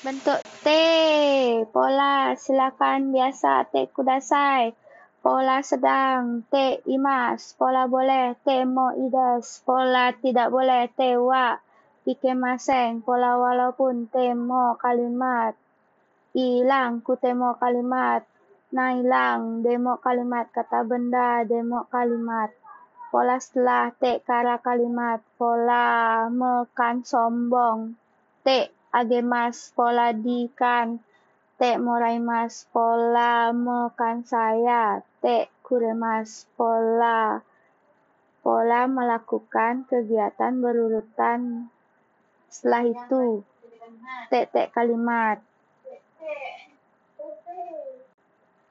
Bentuk T. Pola silakan biasa T kudasai. Pola sedang T imas. Pola boleh T mo ides. Pola tidak boleh T wa. Ike maseng. Pola walaupun T mo kalimat. Hilang temo kalimat. Nah hilang. Demo kalimat kata benda. Demo kalimat. Pola setelah T kara kalimat. Pola mekan sombong. T agemas pola di kan. Te moraimas pola mekan saya. Te kuremas pola pola melakukan kegiatan berurutan. Setelah itu te te kalimat